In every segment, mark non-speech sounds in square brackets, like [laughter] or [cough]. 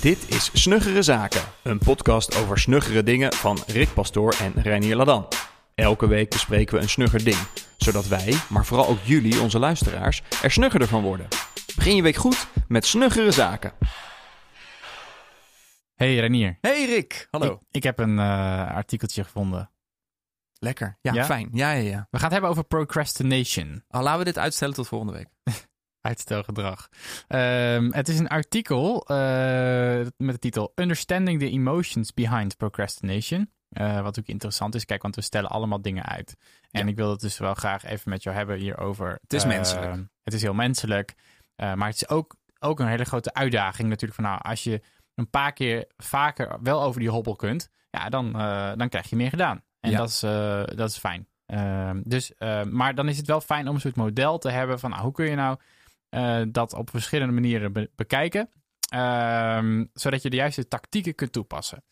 Dit is Snuggere Zaken, een podcast over snuggere dingen van Rick Pastoor en Reinier Ladan. Elke week bespreken we een snugger ding, zodat wij, maar vooral ook jullie, onze luisteraars, er snuggerder van worden. Begin je week goed met Snuggere Zaken. Hey Renier. Hey Rick, hallo. Ik, ik heb een uh, artikeltje gevonden. Lekker, ja, Ja? fijn. Ja, ja, ja. We gaan het hebben over procrastination. Oh, laten we dit uitstellen tot volgende week. [laughs] Uitstelgedrag. Ehm, het is een artikel eh, met de titel Understanding the Emotions Behind Procrastination. Eh, wat natuurlijk interessant is, kijk, want we stellen allemaal dingen uit. En Ja. ik wil het dus wel graag even met jou hebben hierover. Het is Eh, menselijk. Het is heel menselijk. Eh, maar het is ook, ook een hele grote uitdaging natuurlijk. Van, nou, als je een paar keer vaker wel over die hobbel kunt, ja, dan, dan krijg je meer gedaan. En Ja. dat, is, dat is fijn. Ehm, dus, maar dan is het wel fijn om een soort model te hebben van nou, hoe kun je nou eh, dat op verschillende manieren be- bekijken, ehm, zodat je de juiste tactieken kunt toepassen.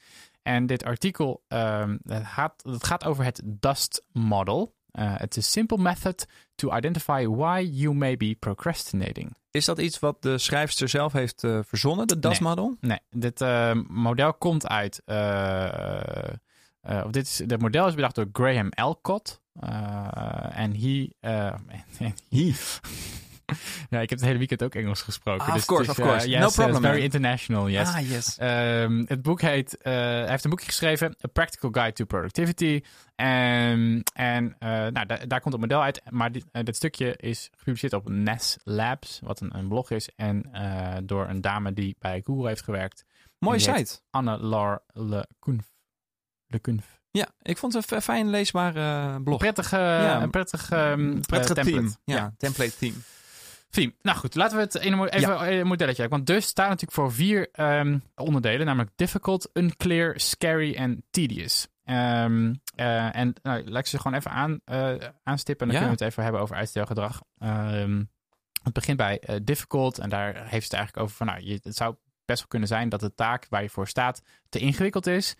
En dit artikel ehm, het gaat, het gaat over het DUST model. Uh, it's a simple method to identify why you may be procrastinating. Is dat iets wat de schrijfster zelf heeft eh, verzonnen, de DAS-model? Nee, dit eh, model komt uit. eh, eh, of dit is, dit model is bedacht door Graham Alcott. Eh, En hij. eh, [laughs] en hij. [laughs] ja, ik heb het hele weekend ook Engels gesproken. Ah, of dus course, het of is, course. eh, yes, No uh, problem, very international, yes. Ah, yes. Ehm, het boek heet, eh, hij heeft een boekje geschreven, A Practical Guide to Productivity. En, en eh, nou, da- daar komt het model uit. Maar dit, eh, dit stukje is gepubliceerd op NES Labs, wat een, een blog is. En eh, door een dame die bij Google heeft gewerkt, Mooie site. Anne-Laure Le Kunf. Le Kunf. Ja, ik vond het een fijn leesbare eh, blog. Prettige, Ja, een prettig, ehm, Prettige eh, template. team. Ja, template team. Theme. Nou goed, laten we het ene even een modelletje hebben. Want dus staat natuurlijk voor vier ehm, onderdelen, namelijk difficult, unclear, scary en tedious. Ehm, eh, en nou, laat ik ze gewoon even aan, eh, aanstippen en dan Ja. kunnen we het even hebben over uitstelgedrag. Ehm, het begint bij eh, difficult en daar heeft het eigenlijk over van, nou, je, het zou best wel kunnen zijn dat de taak waar je voor staat te ingewikkeld is.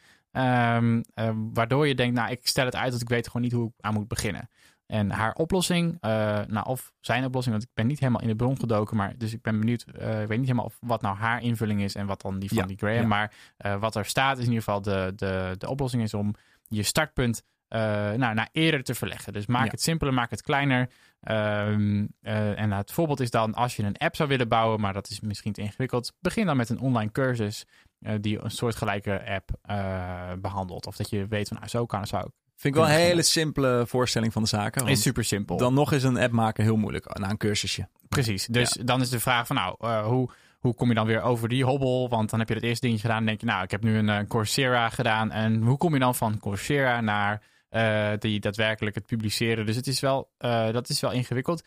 Waardoor je denkt, nou, ik stel het uit, dat ik weet gewoon niet hoe ik aan moet beginnen. En haar oplossing, eh, nou, of zijn oplossing, want ik ben niet helemaal in de bron gedoken, maar dus ik ben benieuwd, eh, ik weet niet helemaal of, wat nou haar invulling is en wat dan die van Ja, die Graham. ja. Maar eh, wat er staat is in ieder geval de, de, de oplossing is om je startpunt nou, naar eerder te verleggen. Dus maak Ja. het simpeler, maak het kleiner. Ehm, eh, en het voorbeeld is dan als je een app zou willen bouwen, maar dat is misschien te ingewikkeld, begin dan met een online cursus die een soortgelijke app eh, behandelt. Of dat je weet van, nou, zo kan zou Vind ik wel een hele simpele voorstelling van de zaken. is super simpel. Dan nog is een app maken heel moeilijk na een cursusje. Precies. Dus dan is de vraag van nou, eh, hoe, hoe kom je dan weer over die hobbel? Want dan heb je het eerste dingetje gedaan en denk je, nou, ik heb nu een eh, Coursera gedaan. En hoe kom je dan van Coursera naar eh, die daadwerkelijk het publiceren? Dus het is wel, dat is wel ingewikkeld.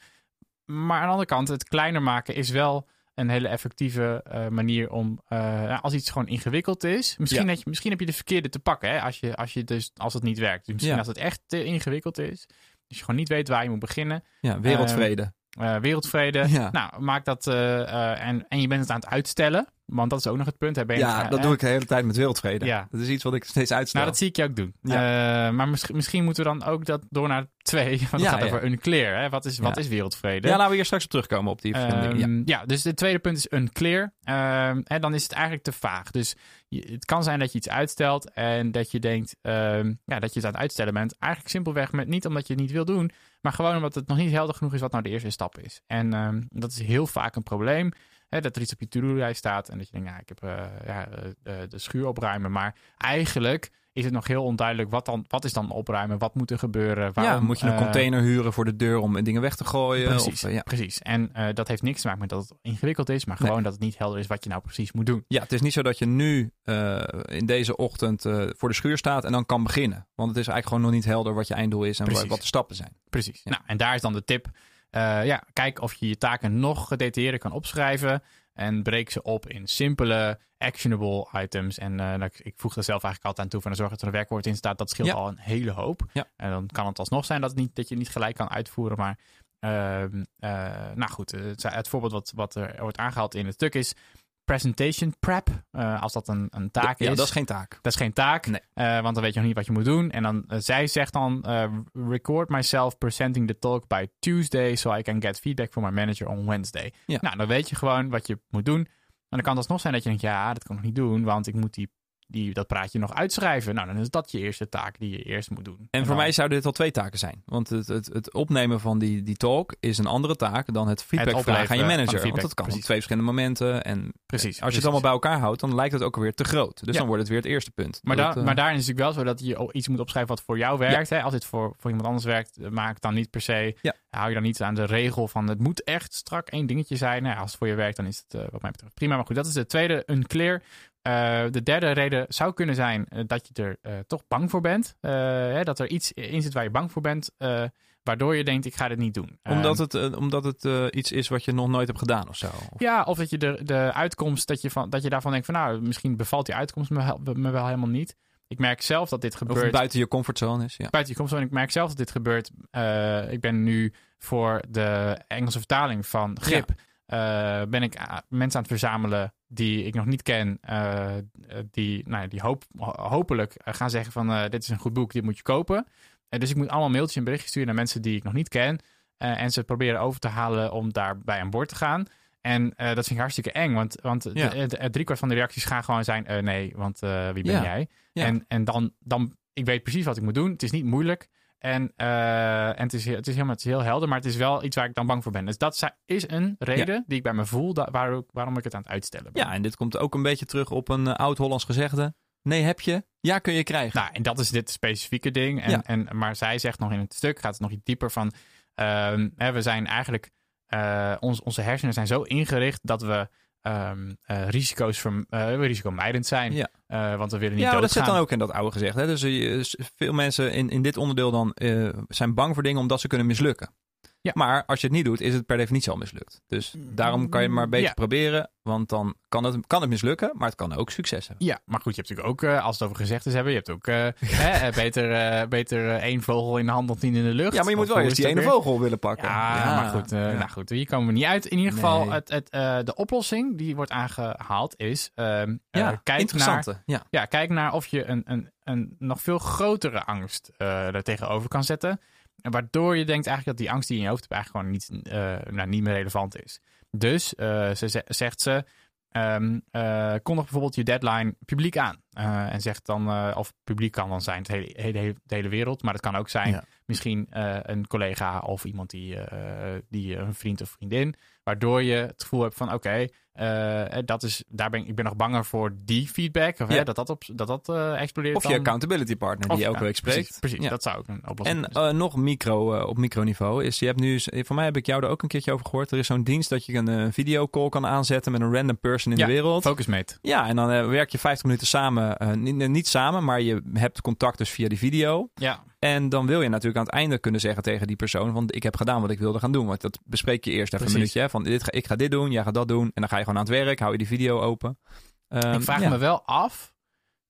Maar aan de andere kant, het kleiner maken is wel een hele effectieve eh, manier om, eh, als iets gewoon ingewikkeld is, misschien, Ja. dat je, misschien heb je de verkeerde te pakken, hè, als, je, als, je dus, als het niet werkt. Dus misschien Ja. als het echt te ingewikkeld is, dus je gewoon niet weet waar je moet beginnen, Ja, wereldvrede. Eh, wereldvrede. [laughs] Ja. Nou, maak dat. eh, eh, en, en je bent het aan het uitstellen. Want dat is ook nog het punt. Hè? Ben je ja, dat doe ik de hele tijd met wereldvrede. Ja. Dat is iets wat ik steeds uitstel. Nou, dat zie ik je ook doen. Ja. Maar misschien, misschien moeten we dan ook dat door naar twee. [laughs] Want het Ja, gaat over unclear. Hè? Wat, is, wat is wereldvrede? ja, laten we hier straks op terugkomen op die. Ehm, ja. dus het tweede punt is unclear. Ehm, en dan is het eigenlijk te vaag. Dus je- het kan zijn dat je iets uitstelt en dat je denkt ehm, ja, dat je het aan het uitstellen bent. Eigenlijk simpelweg met niet omdat je het niet wil doen, maar gewoon omdat het nog niet helder genoeg is wat nou de eerste stap is. En ehm, dat is heel vaak een probleem. Hè, dat er iets op je to-do-lijst staat en dat je denkt, ja, ik heb eh, ja, eh, de, de schuur opruimen. Maar eigenlijk is het nog heel onduidelijk wat, dan, wat is dan opruimen, wat moet er gebeuren. Ja, Waarom, moet je een eh, container huren voor de deur om dingen weg te gooien? Precies, Of, eh, ja. precies. En eh, dat heeft niks te maken met dat het ingewikkeld is, maar Nee. gewoon dat het niet helder is wat je nou precies moet doen. ja, het is niet zo dat je nu in deze ochtend voor de schuur staat en dan kan beginnen. Want het is eigenlijk gewoon nog niet helder wat je einddoel is en Precies. wat de stappen zijn. Precies. Ja. Nou, en daar is dan de tip. ja, kijk of je je taken nog gedetailleerder kan opschrijven. En breek ze op in simpele, actionable items. En eh, nou, ik- voeg er zelf eigenlijk altijd aan toe. Van zorg dat er een werkwoord in staat. Dat scheelt Ja. al een hele hoop. Ja. En dan kan het alsnog zijn dat, het niet, dat je niet gelijk kan uitvoeren. Maar ehm, eh, nou goed, het, het voorbeeld wat, wat er wordt aangehaald in het stuk is... Presentation prep, eh, als dat een, een taak ja, is. dat is geen taak. Dat is geen taak, Nee. eh, want dan weet je nog niet wat je moet doen. En dan, eh, zij zegt dan, record myself presenting the talk by Tuesday, so I can get feedback from my manager on Wednesday. Ja. Nou, dan weet je gewoon wat je moet doen. dan kan het alsnog zijn dat je denkt, ja, dat kan ik nog niet doen, want ik moet die, die, dat praatje nog uitschrijven. Nou, dan is dat je eerste taak die je eerst moet doen. En voor dan- mij zouden dit al twee taken zijn. Want het, het, het opnemen van die, die talk is een andere taak dan het feedback vragen aan je manager. feedback, Want dat kan op precies. twee verschillende momenten. En Precies. als je precies. het allemaal bij elkaar houdt, dan lijkt het ook alweer te groot. Dus Ja. dan wordt het weer het eerste punt. Maar, daar, eh, maar daarin is het natuurlijk wel zo dat je iets moet opschrijven wat voor jou werkt. Hè? Als dit voor, voor iemand anders werkt, eh, maak dan niet per se. Ja. Hou je dan niet aan de regel van het moet echt strak één dingetje zijn. Nou, als het voor je werkt, dan is het eh, wat mij betreft prima. Maar goed, dat is de tweede, unclear. Eh, de derde reden zou kunnen zijn eh, dat je er eh, toch bang voor bent. Hè, dat er iets in zit waar je bang voor bent, waardoor je denkt: ik ga dit niet doen. omdat Ehm, het, omdat het iets is wat je nog nooit hebt gedaan of zo. Of- ja, of dat je de, de uitkomst, dat je, van, dat je daarvan denkt van nou, misschien bevalt die uitkomst me, wel helemaal niet. Ik merk zelf dat dit Of gebeurt. het buiten je comfortzone is. Ja. buiten je comfortzone. Ik merk zelf dat dit gebeurt. Ik ben nu voor de Engelse vertaling van Grip. ben ik mensen aan het verzamelen die ik nog niet ken. eh, die nou, ja, die hoop, ho- hopelijk eh, gaan zeggen van eh, dit is een goed boek, dit moet je kopen. Dus ik moet allemaal mailtjes en berichtjes sturen naar mensen die ik nog niet ken. En ze proberen over te halen om daarbij aan boord te gaan. En dat vind ik hartstikke eng, want, want Ja. de, de, driekwart van de reacties gaan gewoon zijn... nee, want wie ben Ja. jij? Ja. En, en dan, dan, ik weet precies wat ik moet doen. Het is niet moeilijk. En, eh, en het, is, het, is helemaal, het is heel helder, maar het is wel iets waar ik dan bang voor ben. Dus dat is een reden die ik bij me voel waar, waarom ik het aan het uitstellen ben. ja, en dit komt ook een beetje terug op een eh, oud-Hollands gezegde. Nee, heb je? Ja, kun je krijgen. Nou, en dat is dit specifieke ding. En, Ja. en, maar zij zegt nog in het stuk, gaat het nog iets dieper van... ehm, hè, we zijn eigenlijk... eh, ons, onze hersenen zijn zo ingericht dat we ehm, eh, risico's eh, risicomijdend zijn. Ja. Eh, want we willen niet Ja, maar dat doodgaan. zit dan ook in dat oude gezegd. Hè? Dus veel mensen in, in dit onderdeel dan zijn bang voor dingen omdat ze kunnen mislukken. Ja. Maar als je het niet doet, is het per definitie al mislukt. Dus daarom kan je het maar een beetje Ja. proberen. Want dan kan het, kan het mislukken, maar het kan ook succes hebben. Ja, maar goed, je hebt natuurlijk ook, eh, als het over gezegdes hebben, je hebt ook eh, [laughs] hè, eh, beter, beter één vogel in de hand dan tien in de lucht. Ja, maar je moet wel eerst is die ene vogel willen pakken. Ja, maar goed, nou goed, hier komen we niet uit. In ieder geval, Nee. het, het, de oplossing die wordt aangehaald is, ehm, eh, kijk, naar. Ja. ja, kijk naar of je een, een, een nog veel grotere angst er tegenover kan zetten. En waardoor je denkt eigenlijk dat die angst die je in je hoofd hebt eigenlijk gewoon niet, eh, nou, niet meer relevant is. Dus, eh, ze, ze- zegt ze, ehm eh, kondig bijvoorbeeld je deadline publiek aan. En zegt dan, of publiek kan dan zijn het hele, hele, de hele wereld, maar het kan ook zijn Ja. misschien een collega of iemand die, die een vriend of vriendin. Waardoor je het gevoel hebt van oké, eh, dat is, daar ben ik, ik ben nog banger voor die feedback. Of, hè, Ja. dat dat, op, dat, dat eh, explodeert. Of je accountability partner die Of- elke week spreekt. Precies, precies. Ja. dat zou ook een oplossing En eh, nog micro, eh, op microniveau is, je hebt nu, voor mij heb ik jou er ook een keertje over gehoord. Er is zo'n dienst dat je een eh, videocall kan aanzetten met een random person in Ja, de wereld. Focusmate. Ja, en dan eh, werk je 50 minuten samen. eh, niet, niet samen, maar je hebt contact dus via die video. Ja, En dan wil je natuurlijk aan het einde kunnen zeggen tegen die persoon: van ik heb gedaan wat ik wilde gaan doen. Want dat bespreek je eerst even Precies. een minuutje. Hè, van dit, ga- ik ga dit doen, jij gaat dat doen. En dan ga je gewoon aan het werk, hou je die video open. Ehm, ik vraag ja. me wel af.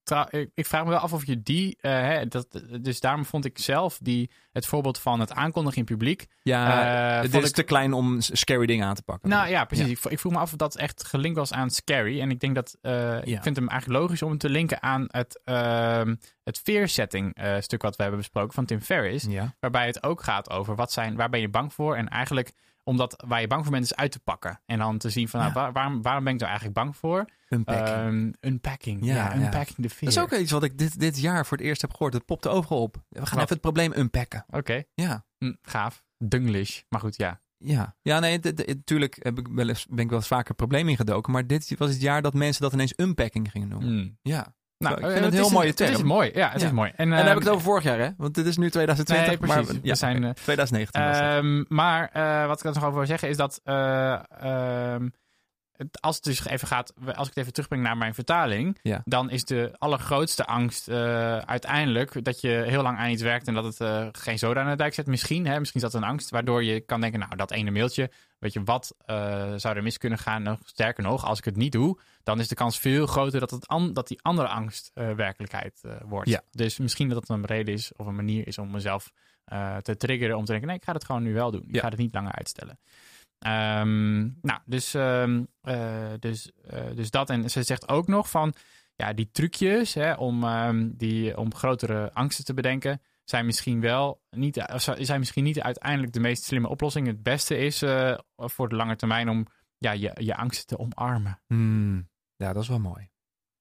trouw- ik, ik vraag me wel af of je die. eh, hè, dat, dus daarom vond ik zelf die, het voorbeeld van het aankondigen in publiek. Ja, het vond is ik- te klein om scary dingen aan te pakken. Nou ja, precies. Ja. Ik, ik vroeg me af of dat echt gelinkt was aan scary. En ik denk dat. Ja. Ik vind hem eigenlijk logisch om hem te linken aan het, ehm het fear setting stuk wat we hebben besproken van Tim Ferriss. Waarbij het ook gaat over wat zijn, waar ben je bang voor. En eigenlijk omdat waar je bang voor bent is uit te pakken. En dan te zien van nou, waar- waarom, waarom ben ik nou eigenlijk bang voor? Unpacking. Ehm, unpacking. Ja, Ja, unpacking the fear. dat is ook iets wat ik dit, dit jaar voor het eerst heb gehoord. Het popte overal op. We gaan Wat? even het probleem unpacken. Oké, Ja. Hm, gaaf. Dunglish. Maar goed, ja. Ja, ja nee, natuurlijk heb ik wel eens, ben ik wel eens vaker het probleem ingedoken. Maar dit was het jaar dat mensen dat ineens unpacking gingen noemen. Hm. Ja. Nou, ik eh, vind het een heel mooie Het term. is mooi. Ja, het Ja. is mooi. En, En dan heb ik ehm, het over vorig jaar, hè? Want dit is nu 2020. Nee, precies. Maar, We ja, zijn, oké, eh, 2019 was het. Ehm, maar eh, wat ik er nog over wil zeggen is dat eh, ehm, het- als het dus even gaat, als ik het even terugbreng naar mijn vertaling, Ja. dan is de allergrootste angst eh, uiteindelijk dat je heel lang aan iets werkt en dat het eh, geen zoden aan de dijk zet. Misschien, hè, misschien is dat een angst waardoor je kan denken, nou dat ene mailtje, weet je wat eh, zou er mis kunnen gaan? Nog sterker nog, als ik het niet doe, dan is de kans veel groter dat, het an- dat die andere angst werkelijkheid wordt. Ja. Dus misschien dat het een reden is of een manier is om mezelf te triggeren om te denken, nee, ik ga het gewoon nu wel doen. Ik Ja. ga het niet langer uitstellen. Ehm, nou, dus, ehm, eh, dus, eh, dus dat. En ze zegt ook nog van, ja, die trucjes hè, om, ehm, die, om grotere angsten te bedenken, zijn misschien wel niet, of zijn misschien niet uiteindelijk de meest slimme oplossing. Het beste is eh, voor de lange termijn om ja, je, je angst te omarmen. Hmm. Ja, dat is wel mooi.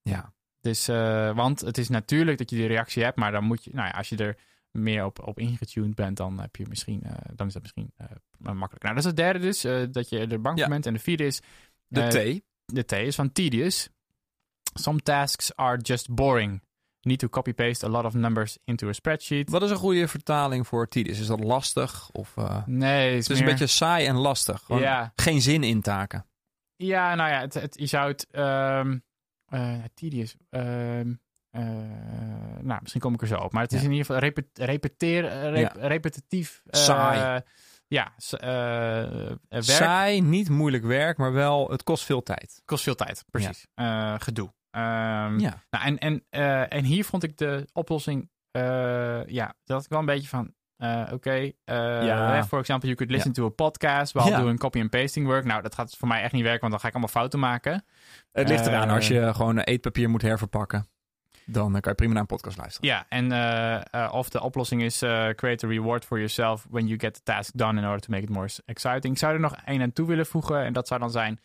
Ja. Dus, eh, want het is natuurlijk dat je die reactie hebt, maar dan moet je, nou ja, als je er meer op, op ingetuned bent, dan heb je misschien, eh, dan is dat misschien uh, makkelijk. Nou, dat is het derde dus, dat je er bang voor bent. En de vierde is... De T. De T is van tedious. Some tasks are just boring. Need to copy-paste a lot of numbers into a spreadsheet. Wat is een goede vertaling voor tedious? Is dat lastig? Of, nee, het is, een beetje saai en lastig. Ja. Geen zin in taken. Ja, nou ja, het, het, je zou het... Um, tedious... Um, uh, nou, misschien kom ik er zo op. Maar het is in ieder geval repet, repeteer, rep, ja. repetitief. Uh, Saai. Ja, werk. Saai, niet moeilijk werk, maar wel, het kost veel tijd. Kost veel tijd, precies. Ja. gedoe. Um, ja. Nou, en, en, en hier vond ik de oplossing, ja, dat ik wel een beetje van, uh, Oké, okay. uh, ja. for example, you could listen ja. to a podcast while ja. doing copy and pasting work. Nou, dat gaat voor mij echt niet werken, want dan ga ik allemaal fouten maken. Het ligt eraan uh, als je gewoon eetpapier moet herverpakken. Dan kan je prima naar een podcast luisteren. Ja, en of de oplossing is create a reward for yourself when you get the task done in order to make it more exciting. Ik zou er nog één aan toe willen voegen en dat zou dan zijn,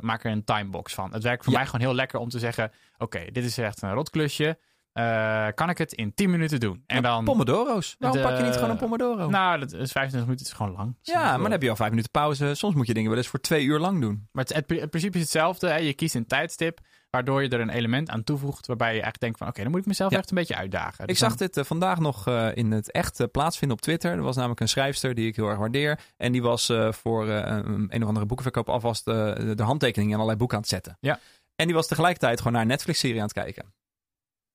maak er een timebox van. Het werkt voor mij gewoon heel lekker om te zeggen, oké, okay, dit is echt een rotklusje. Uh, kan ik het in 10 minuten doen. En dan, pomodoro's. Waarom de, pak je niet gewoon een pomodoro? Nou, dat is 25 minuten is gewoon lang. Ja, maar dan heb je al 5 minuten pauze. Soms moet je dingen wel eens voor twee uur lang doen. Maar het, het, het principe is hetzelfde. Hè? Je kiest een tijdstip, waardoor je er een element aan toevoegt... waarbij je eigenlijk denkt van... oké, okay, dan moet ik mezelf ja. echt een beetje uitdagen. Dus ik zag dit uh, vandaag nog uh, in het echt uh, plaatsvinden op Twitter. Er was namelijk een schrijfster die ik heel erg waardeer. En die was voor een, een of andere boekenverkoop alvast de, de handtekeningen in allerlei boeken aan het zetten. Ja. En die was tegelijkertijd gewoon naar een Netflix-serie aan het kijken.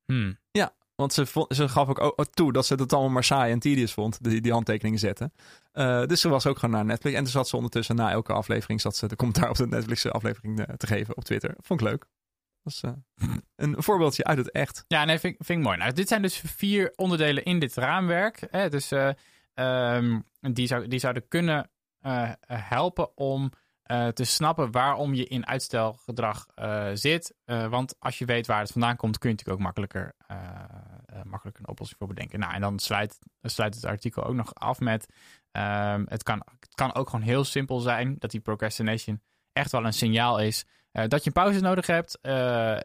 Hmm. Ja, want ze, vond, ze gaf ook, toe dat ze het allemaal maar saai en tedious vond, die, die handtekeningen zetten. Uh, dus ze was ook gewoon naar Netflix. En toen zat ze ondertussen na elke aflevering zat ze de commentaar op de Netflix aflevering te geven op Twitter. Vond ik leuk. Dat was uh, een voorbeeldje uit het echt. Ja, nee, vind, ik mooi. Nou, dit zijn dus vier onderdelen in dit raamwerk. Hè? Dus um, die, zou, die zouden kunnen helpen om te snappen waarom je in uitstelgedrag zit. Want als je weet waar het vandaan komt, kun je natuurlijk ook makkelijker, makkelijker een oplossing voor bedenken. Nou, en dan sluit, sluit het artikel ook nog af met: um, het, kan, het kan ook gewoon heel simpel zijn dat die procrastination echt wel een signaal is dat je een pauze nodig hebt.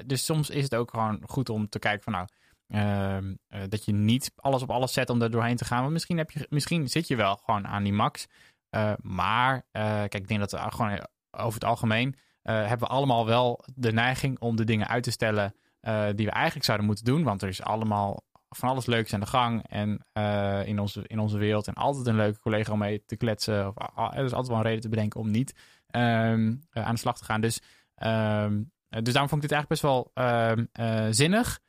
dus soms is het ook gewoon goed om te kijken van nou. Uh, uh, dat je niet alles op alles zet om er doorheen te gaan. Want misschien, heb je, misschien zit je wel gewoon aan die max. Maar, kijk, ik denk dat we gewoon over het algemeen hebben we allemaal wel de neiging om de dingen uit te stellen die we eigenlijk zouden moeten doen. Want er is allemaal van alles leuks aan de gang en in, onze, in onze wereld. En altijd een leuke collega om mee te kletsen. Of, er is altijd wel een reden te bedenken om niet um, aan de slag te gaan. Dus, um, dus daarom vond ik dit eigenlijk best wel um, zinnig.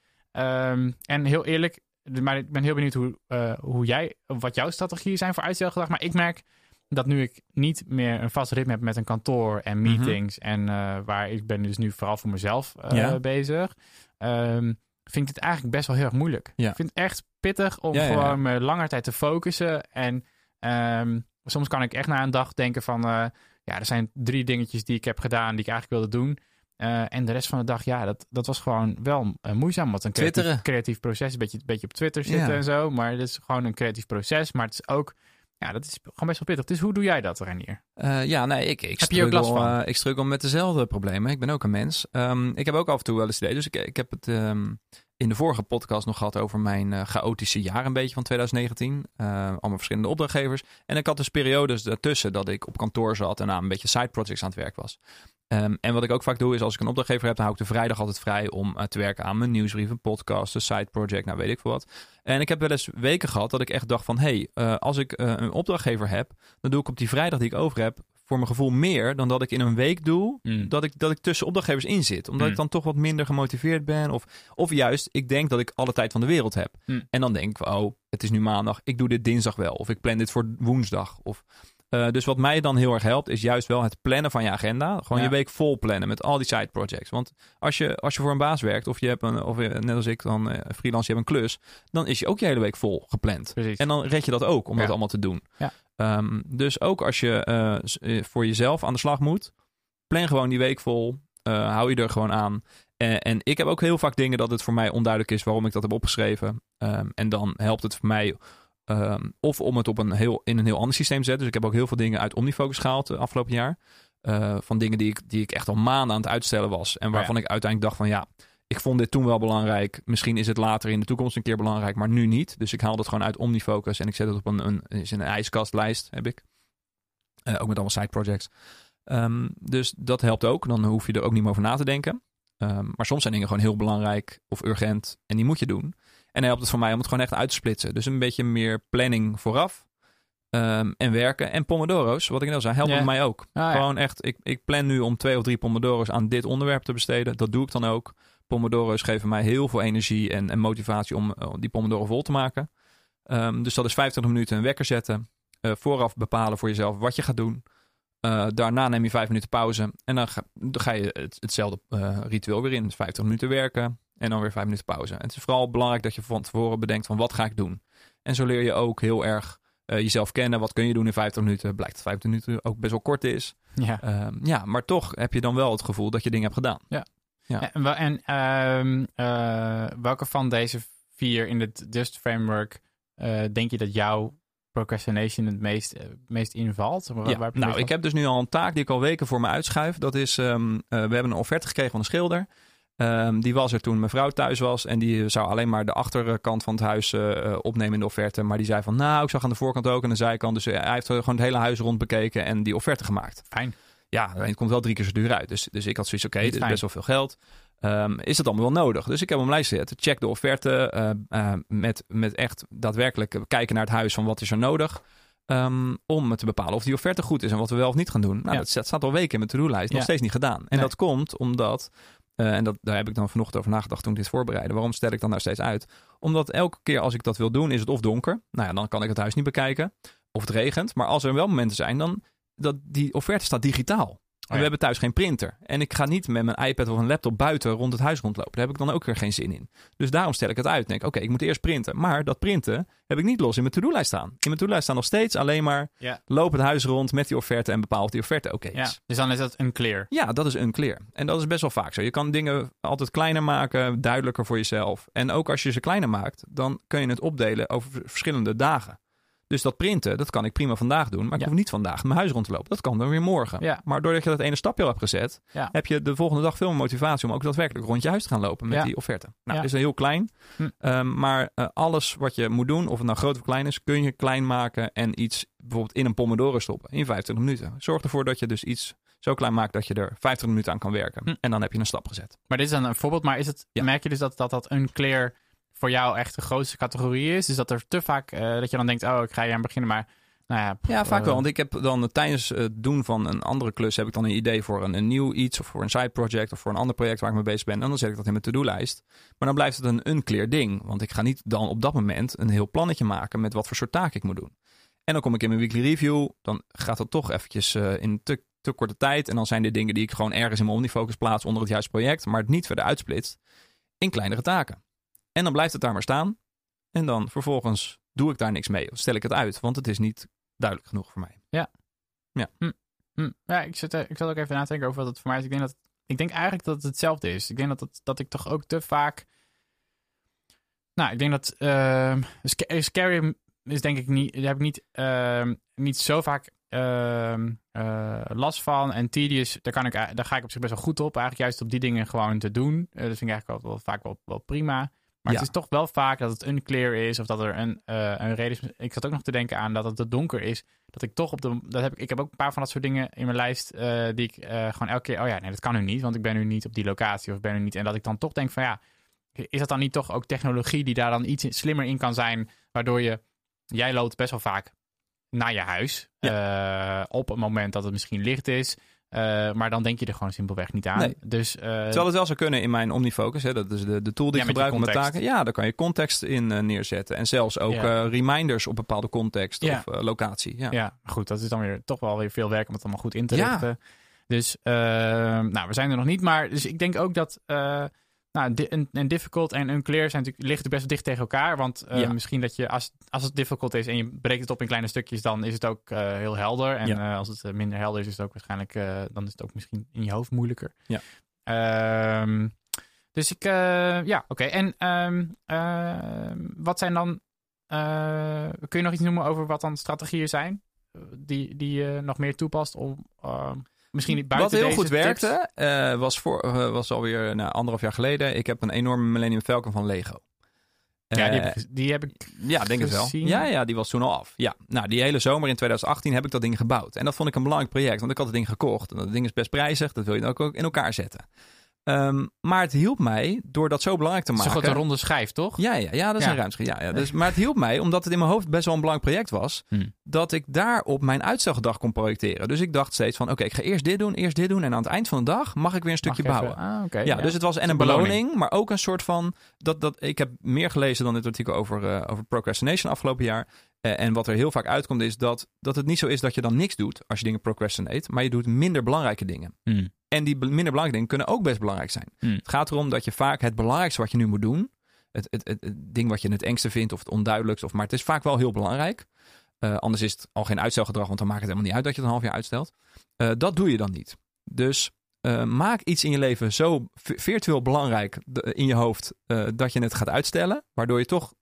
en heel eerlijk, maar ik ben heel benieuwd hoe, uh, hoe jij, wat jouw strategieën zijn voor uitstelgedrag. Maar ik merk dat nu ik niet meer een vast ritme heb met een kantoor en meetings. En uh, waar ik ben dus nu vooral voor mezelf ja. bezig. Vind ik het eigenlijk best wel heel erg moeilijk. Ja. Ik vind het echt pittig om Ja, gewoon me langer tijd te focussen. En ehm, soms kan ik echt na een dag denken van... ja, er zijn drie dingetjes die ik heb gedaan die ik eigenlijk wilde doen. Eh, en de rest van de dag, ja, dat, dat was gewoon wel eh, moeizaam. Want een creatief, creatief proces, een beetje, een beetje op Twitter zitten Ja. en zo. Maar het is gewoon een creatief proces. Maar het is ook, ja, dat is gewoon best wel pittig. Dus hoe doe jij dat, Renier? Eh, ja, nee, ik, ik, Heb je ook last struggle, van? ik struggle met dezelfde problemen. Ik ben ook een mens. Ehm, ik heb ook af en toe wel eens idee. Dus ik, ik heb het ehm, in de vorige podcast nog gehad over mijn eh, chaotische jaar een beetje van 2019. Eh, allemaal verschillende opdrachtgevers. En ik had dus periodes daartussen dat ik op kantoor zat en aan een beetje side projects aan het werk was. Ehm, en wat ik ook vaak doe is als ik een opdrachtgever heb, dan hou ik de vrijdag altijd vrij om eh, te werken aan mijn nieuwsbrief, een podcast, een side project, nou weet ik veel wat. En ik heb wel eens weken gehad dat ik echt dacht van, hé, hey, als ik een opdrachtgever heb, dan doe ik op die vrijdag die ik over heb, voor mijn gevoel meer dan dat ik in een week doe, Mm. dat, ik, dat ik tussen opdrachtgevers in zit. Omdat Mm. ik dan toch wat minder gemotiveerd ben. Of, of juist, ik denk dat ik alle tijd van de wereld heb. Mm. En dan denk ik, oh, het is nu maandag, ik doe dit dinsdag wel. Of ik plan dit voor woensdag. Of, eh, dus wat mij dan heel erg helpt, is juist wel het plannen van je agenda. Gewoon Ja. je week vol plannen met al die side projects. Want als je, als je voor een baas werkt, of je hebt een, of je, net als ik dan eh, freelance, je hebt een klus, dan is je ook je hele week vol gepland. Precies. En dan red je dat ook om Ja. dat allemaal te doen. Ja. Ehm, dus ook als je eh, eh, voor jezelf aan de slag moet, plan gewoon die week vol. eh, hou je er gewoon aan. En ik heb ook heel vaak dingen dat het voor mij onduidelijk is waarom ik dat heb opgeschreven. Ehm, en dan helpt het voor mij ehm, of om het op een heel, in een heel ander systeem te zetten. Dus ik heb ook heel veel dingen uit Omnifocus gehaald de afgelopen jaar. van dingen die ik, die ik echt al maanden aan het uitstellen was. En waarvan ik uiteindelijk dacht van ja, ik vond dit toen wel belangrijk. Misschien is het later in de toekomst een keer belangrijk, maar nu niet. Dus ik haal het gewoon uit OmniFocus en ik zet het op een, een, is een ijskastlijst, heb ik. Uh, ook met allemaal side projects. Ehm, dus dat helpt ook. Dan hoef je er ook niet meer over na te denken. Ehm, maar soms zijn dingen gewoon heel belangrijk of urgent en die moet je doen. En dan helpt het voor mij om het gewoon echt uit te splitsen. Dus een beetje meer planning vooraf. Um, en werken. En pomodoro's, wat ik net zei, helpen mij ook. Ah, gewoon echt, ik, ik plan nu om twee of drie pomodoro's aan dit onderwerp te besteden. Dat doe ik dan ook. Pomodoro's geven mij heel veel energie en, en motivatie om uh, die pomodoro vol te maken. Um, dus dat is 25 minuten een wekker zetten. Uh, vooraf bepalen voor jezelf wat je gaat doen. Uh, daarna neem je vijf minuten pauze. En dan ga, dan ga je het, hetzelfde ritueel weer in. Dus 50 minuten werken en dan weer vijf minuten pauze. En het is vooral belangrijk dat je van tevoren bedenkt van wat ga ik doen. En zo leer je ook heel erg jezelf kennen. Wat kun je doen in 50 minuten? Blijkt dat 50 minuten ook best wel kort is. Ja. Uh, ja, maar toch heb je dan wel het gevoel dat je dingen hebt gedaan. Ja. Ja. En, en uh, welke van deze vier in het Just Framework eh, denk je dat jouw procrastination het meest, meest invalt? Waar, ja. nou, ik heb dus nu al een taak die ik al weken voor me uitschuif. Dat is, um, we hebben een offerte gekregen van een schilder. Um, die was er toen mijn vrouw thuis was. En die zou alleen maar de achterkant van het huis uh, opnemen in de offerte. Maar die zei van, nou, ik zag aan de voorkant ook en de zijkant. Dus hij heeft gewoon het hele huis rond bekeken en die offerte gemaakt. Fijn. Ja, het komt wel drie keer zo duur uit. Dus, dus ik had zoiets, oké, okay, dit is best wel veel geld. Um, is het allemaal wel nodig? Dus ik heb hem lijst gezet. Check de offerte uh, uh, met, met echt daadwerkelijk kijken naar het huis van wat is er nodig. Um, om te bepalen of die offerte goed is en wat we wel of niet gaan doen. Nou, ja. dat staat al weken in mijn to-do-lijst. Nog steeds niet gedaan. En nee. dat komt omdat uh, en dat, daar heb ik dan vanochtend over nagedacht toen ik dit voorbereidde. Waarom stel ik dan nou steeds uit? Omdat elke keer als ik dat wil doen, is het of donker. Nou ja, dan kan ik het huis niet bekijken. Of het regent. Maar als er wel momenten zijn, dan dat die offerte staat digitaal. Oh, we hebben thuis geen printer. En ik ga niet met mijn iPad of een laptop buiten rond het huis rondlopen. Daar heb ik dan ook weer geen zin in. Dus daarom stel ik het uit. Denk, oké, ik moet eerst printen. Maar dat printen heb ik niet los in mijn to-do-lijst staan. In mijn to-do-lijst staan nog steeds alleen maar ja. loop het huis rond met die offerte en bepaal of die offerte oké okay is. Ja, dus dan is dat unclear. Ja, dat is unclear. En dat is best wel vaak zo. Je kan dingen altijd kleiner maken, duidelijker voor jezelf. En ook als je ze kleiner maakt, dan kun je het opdelen over verschillende dagen. Dus dat printen, dat kan ik prima vandaag doen. Maar ik ja. hoef niet vandaag mijn huis rond te lopen. Dat kan dan weer morgen. Ja. Maar doordat je dat ene stapje al hebt gezet, ja. heb je de volgende dag veel meer motivatie om ook daadwerkelijk rond je huis te gaan lopen met die offerte. Nou, dat is heel klein. Hm. Um, maar uh, alles wat je moet doen, of het nou groot of klein is, kun je klein maken en iets bijvoorbeeld in een pomodoro stoppen in 25 minuten. Zorg ervoor dat je dus iets zo klein maakt dat je er 50 minuten aan kan werken. Hm. En dan heb je een stap gezet. Maar dit is dan een voorbeeld. Maar is het, merk je dus dat dat, dat unclear voor jou echt de grootste categorie is. Dus dat er te vaak, uh, dat je dan denkt, oh, ik ga hier aan beginnen, maar... Nou ja, ja, vaak wel. Want ik heb dan tijdens het doen van een andere klus... heb ik dan een idee voor een, een nieuw iets... of voor een side project of voor een ander project waar ik mee bezig ben. En dan zet ik dat in mijn to-do-lijst. Maar dan blijft het een unclear ding. Want ik ga niet dan op dat moment een heel plannetje maken... met wat voor soort taak ik moet doen. En dan kom ik in mijn weekly review. Dan gaat dat toch eventjes uh, in te, te korte tijd. En dan zijn dit dingen die ik gewoon ergens in mijn Omnifocus plaats... onder het juiste project. Maar het niet verder uitsplitst in kleinere taken. En dan blijft het daar maar staan. En dan vervolgens doe ik daar niks mee. Of stel ik het uit, want het is niet duidelijk genoeg voor mij. Ja. Ja. Hm. Hm. Ja, ik zit, ik zat ook even na te denken over wat het voor mij is. Ik denk, dat, ik denk eigenlijk dat het hetzelfde is. Ik denk dat, het, dat ik toch ook te vaak... Nou, ik denk dat... Uh, scary is denk ik niet... Daar heb ik niet, uh, niet zo vaak uh, uh, last van. En tedious, daar, kan ik, daar ga ik op zich best wel goed op. Eigenlijk juist op die dingen gewoon te doen. Uh, dat vind ik eigenlijk wel, wel vaak wel, wel prima. Maar ja. het is toch wel vaak dat het unclear is of dat er een, uh, een reden is. Ik zat ook nog te denken aan dat het te donker is. Dat ik toch op de. Dat heb ik, ik heb ook een paar van dat soort dingen in mijn lijst. Uh, die ik uh, gewoon elke keer. Oh ja, nee, dat kan nu niet. Want ik ben nu niet op die locatie. Of ben nu niet. En dat ik dan toch denk van ja. Is dat dan niet toch ook technologie die daar dan iets slimmer in kan zijn? Waardoor je. Jij loopt best wel vaak naar je huis. Ja. op het moment dat het misschien licht is. Uh, maar dan denk je er gewoon simpelweg niet aan. Nee. Dus, uh, Terwijl het wel zou kunnen in mijn Omnifocus. Hè, dat is de, de tool die ja, ik gebruik om mijn taken. Ja, daar kan je context in uh, neerzetten. En zelfs ook ja. reminders op bepaalde context ja. of locatie. Ja. ja, goed. Dat is dan weer toch wel weer veel werk om het allemaal goed in te richten. Dus nou, we zijn er nog niet. Maar dus ik denk ook dat nou, en, en difficult en unclear zijn natuurlijk, liggen best wel dicht tegen elkaar. Want uh, ja. misschien dat je, als, als het difficult is en je breekt het op in kleine stukjes, dan is het ook uh, heel helder. En ja. uh, als het minder helder is, is het ook waarschijnlijk, dan is het ook misschien in je hoofd moeilijker. Ja. Um, dus ik, ja, oké. Okay. En um, wat zijn dan, kun je nog iets noemen over wat dan strategieën zijn? Die, die je nog meer toepast om misschien niet Wat buiten heel deze goed werkte, eh, was, voor, eh, was alweer nou, anderhalf jaar geleden. Ik heb een enorme Millennium Falcon van Lego. Ja, die Eh, heb, ik, die heb ik Ja, denk het wel. Ja, ja, die was toen al af. Ja, nou, die hele zomer in 2018 heb ik dat ding gebouwd. En dat vond ik een belangrijk project, want ik had het ding gekocht. En dat ding is best prijzig, dat wil je dan ook in elkaar zetten. Ehm, maar het hielp mij door dat zo belangrijk te Het is maken. toch een ronde schijf, toch? Ja, ja, ja, dat is Ja. een ruimschrift. Ja, ja. Dus, maar het hielp mij, omdat het in mijn hoofd best wel een belangrijk project was, Hmm. dat ik daarop mijn uitstelgedrag kon projecteren. Dus ik dacht steeds van, oké, ik ga eerst dit doen, eerst dit doen. En aan het eind van de dag mag ik weer een stukje bouwen. even- Ah. Ja, dus het was en een beloning. beloning, maar ook een soort van. Dat, dat, ik heb meer gelezen dan dit artikel over, eh, over procrastination afgelopen jaar. Eh, en wat er heel vaak uitkomt is dat, dat het niet zo is dat je dan niks doet als je dingen procrastinate, maar je doet minder belangrijke dingen. Hmm. En die minder belangrijke dingen kunnen ook best belangrijk zijn. Hmm. Het gaat erom dat je vaak het belangrijkste wat je nu moet doen, het, het, het, het ding wat je het engste vindt of het onduidelijkst, of, maar het is vaak wel heel belangrijk. Eh, anders is het al geen uitstelgedrag, want dan maakt het helemaal niet uit dat je het een half jaar uitstelt. Eh, dat doe je dan niet. Dus maak iets in je leven zo vi- virtueel belangrijk in je hoofd dat je het gaat uitstellen, waardoor je toch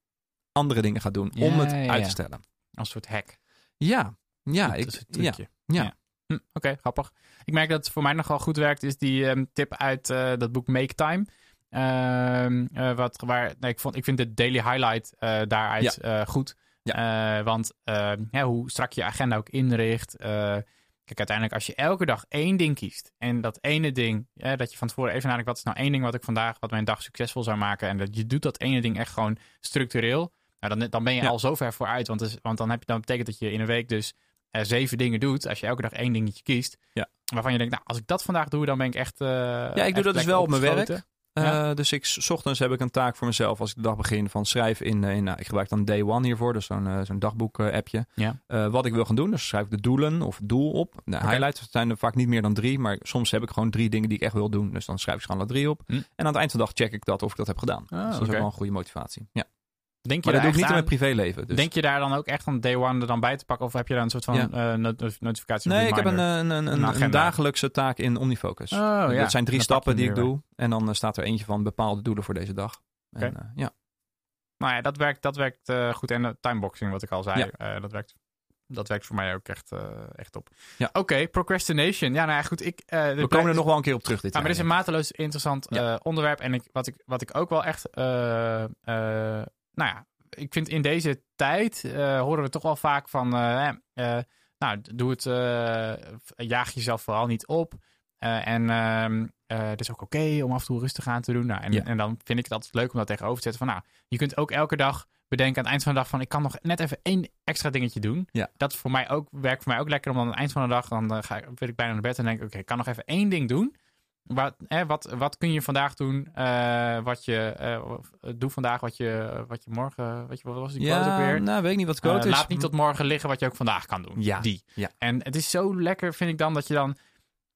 andere dingen gaat doen om Ja, het ja, ja. uit te stellen. Als een soort hack. Ja, ja, dat ik, ja, trucje. ja. Hm, Oké, grappig. Ik merk dat het voor mij nogal goed werkt, is die ehm, tip uit eh, dat boek Make Time. Ehm, eh, wat, waar, nee, ik, vond, ik vind de daily highlight eh, daaruit goed. Eh, want ehm, ja, hoe strak je agenda ook inricht. kijk, uiteindelijk als je elke dag één ding kiest. En dat ene ding, ja, dat je van tevoren even nadenkt, wat is nou één ding wat ik vandaag, wat mijn dag succesvol zou maken. En dat je doet dat ene ding echt gewoon structureel. Nou, dan, dan ben je Ja. al zo ver vooruit. Want, dus, want dan, heb je, dan betekent dat je in een week dus eh, zeven dingen doet. Als je elke dag één dingetje kiest. Ja. Waarvan je denkt, nou, als ik dat vandaag doe, dan ben ik echt. eh, Ja, ik doe dat dus wel op mijn werk. Eh, Ja. Dus ik, 's ochtends heb ik een taak voor mezelf als ik de dag begin van schrijf in, in nou, ik gebruik dan Day One hiervoor, dus zo'n zo'n dagboek appje. Ja. Eh, wat ik wil gaan doen, dus schrijf ik de doelen of doel op. De highlights zijn er vaak niet meer dan drie, maar soms heb ik gewoon drie dingen die ik echt wil doen. Dus dan schrijf ik ze gewoon alle drie op. Hm. En aan het eind van de dag check ik dat of ik dat heb gedaan. Ah, dus dat is ook wel een goede motivatie. Ja. Denk je Maar dat daar doe ik niet in mijn privéleven. Dus. Denk je daar dan ook echt van day one er dan bij te pakken? Of heb je dan een soort van Ja. eh, not- notificatie? of Nee, ik heb een, reminder? een, een, Een een, een dagelijkse taak in Omnifocus. Oh, ja. Dat zijn drie stappen die ik doe. En dan eh, staat er eentje van bepaalde doelen voor deze dag. En, eh, ja. Nou ja, dat werkt, dat werkt eh, goed. En de timeboxing, wat ik al zei, Ja. eh, dat, werkt, dat werkt voor mij ook echt, eh, echt op. Ja. Oké, procrastination. Ja, nou ja, goed. Ik, eh, We komen er nog wel een keer op terug dit Ja, maar dit is een mateloos interessant eh, onderwerp. En ik, wat, ik, wat ik ook wel echt. Nou ja, ik vind in deze tijd eh, horen we toch wel vaak van. eh, eh, nou, doe het. jaag jezelf vooral niet op. En ehm, eh, het is ook oké om af en toe rustig aan te doen. Nou, en, Ja. en dan vind ik het altijd leuk om dat tegenover te zetten. Van nou, je kunt ook elke dag bedenken aan het eind van de dag van ik kan nog net even één extra dingetje doen. Ja. Dat voor mij ook, werkt voor mij ook lekker om dan aan het eind van de dag, dan ga ik, wil ik bijna naar bed en denk ik, oké, ik kan nog even één ding doen. Wat, hè, wat, wat kun je vandaag doen? eh, wat je eh, doe vandaag wat je, wat je morgen, wat, je, wat was die quote ook Ja, weer? nou weet ik niet wat Eh, quote is. laat niet tot morgen liggen wat je ook vandaag kan doen. Ja, Die. ja. En het is zo lekker, vind ik dan, dat je dan...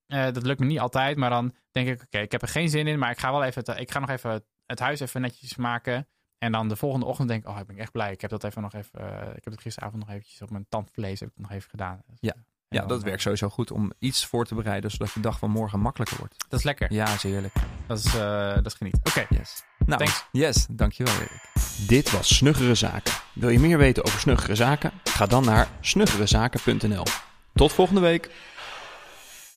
eh, dat lukt me niet altijd, maar dan denk ik... Oké, ik heb er geen zin in, maar ik ga wel even... het- ik ga nog even het huis even netjes maken. En dan de volgende ochtend denk ik... Oh, ik ben echt blij. Ik heb dat even nog even... eh, ik heb het gisteravond nog eventjes op mijn tandvlees heb ik het nog even gedaan. Ja. Ja, dat werkt sowieso goed om iets voor te bereiden, zodat je dag van morgen makkelijker wordt. Dat is lekker. Ja, is heerlijk. Dat is, eh, dat is genieten. Oké, Yes. Nou, Thanks. yes, dankjewel Erik. Dit was Snuggere Zaken. Wil je meer weten over snuggere zaken? Ga dan naar snuggerezaken.nl. Tot volgende week.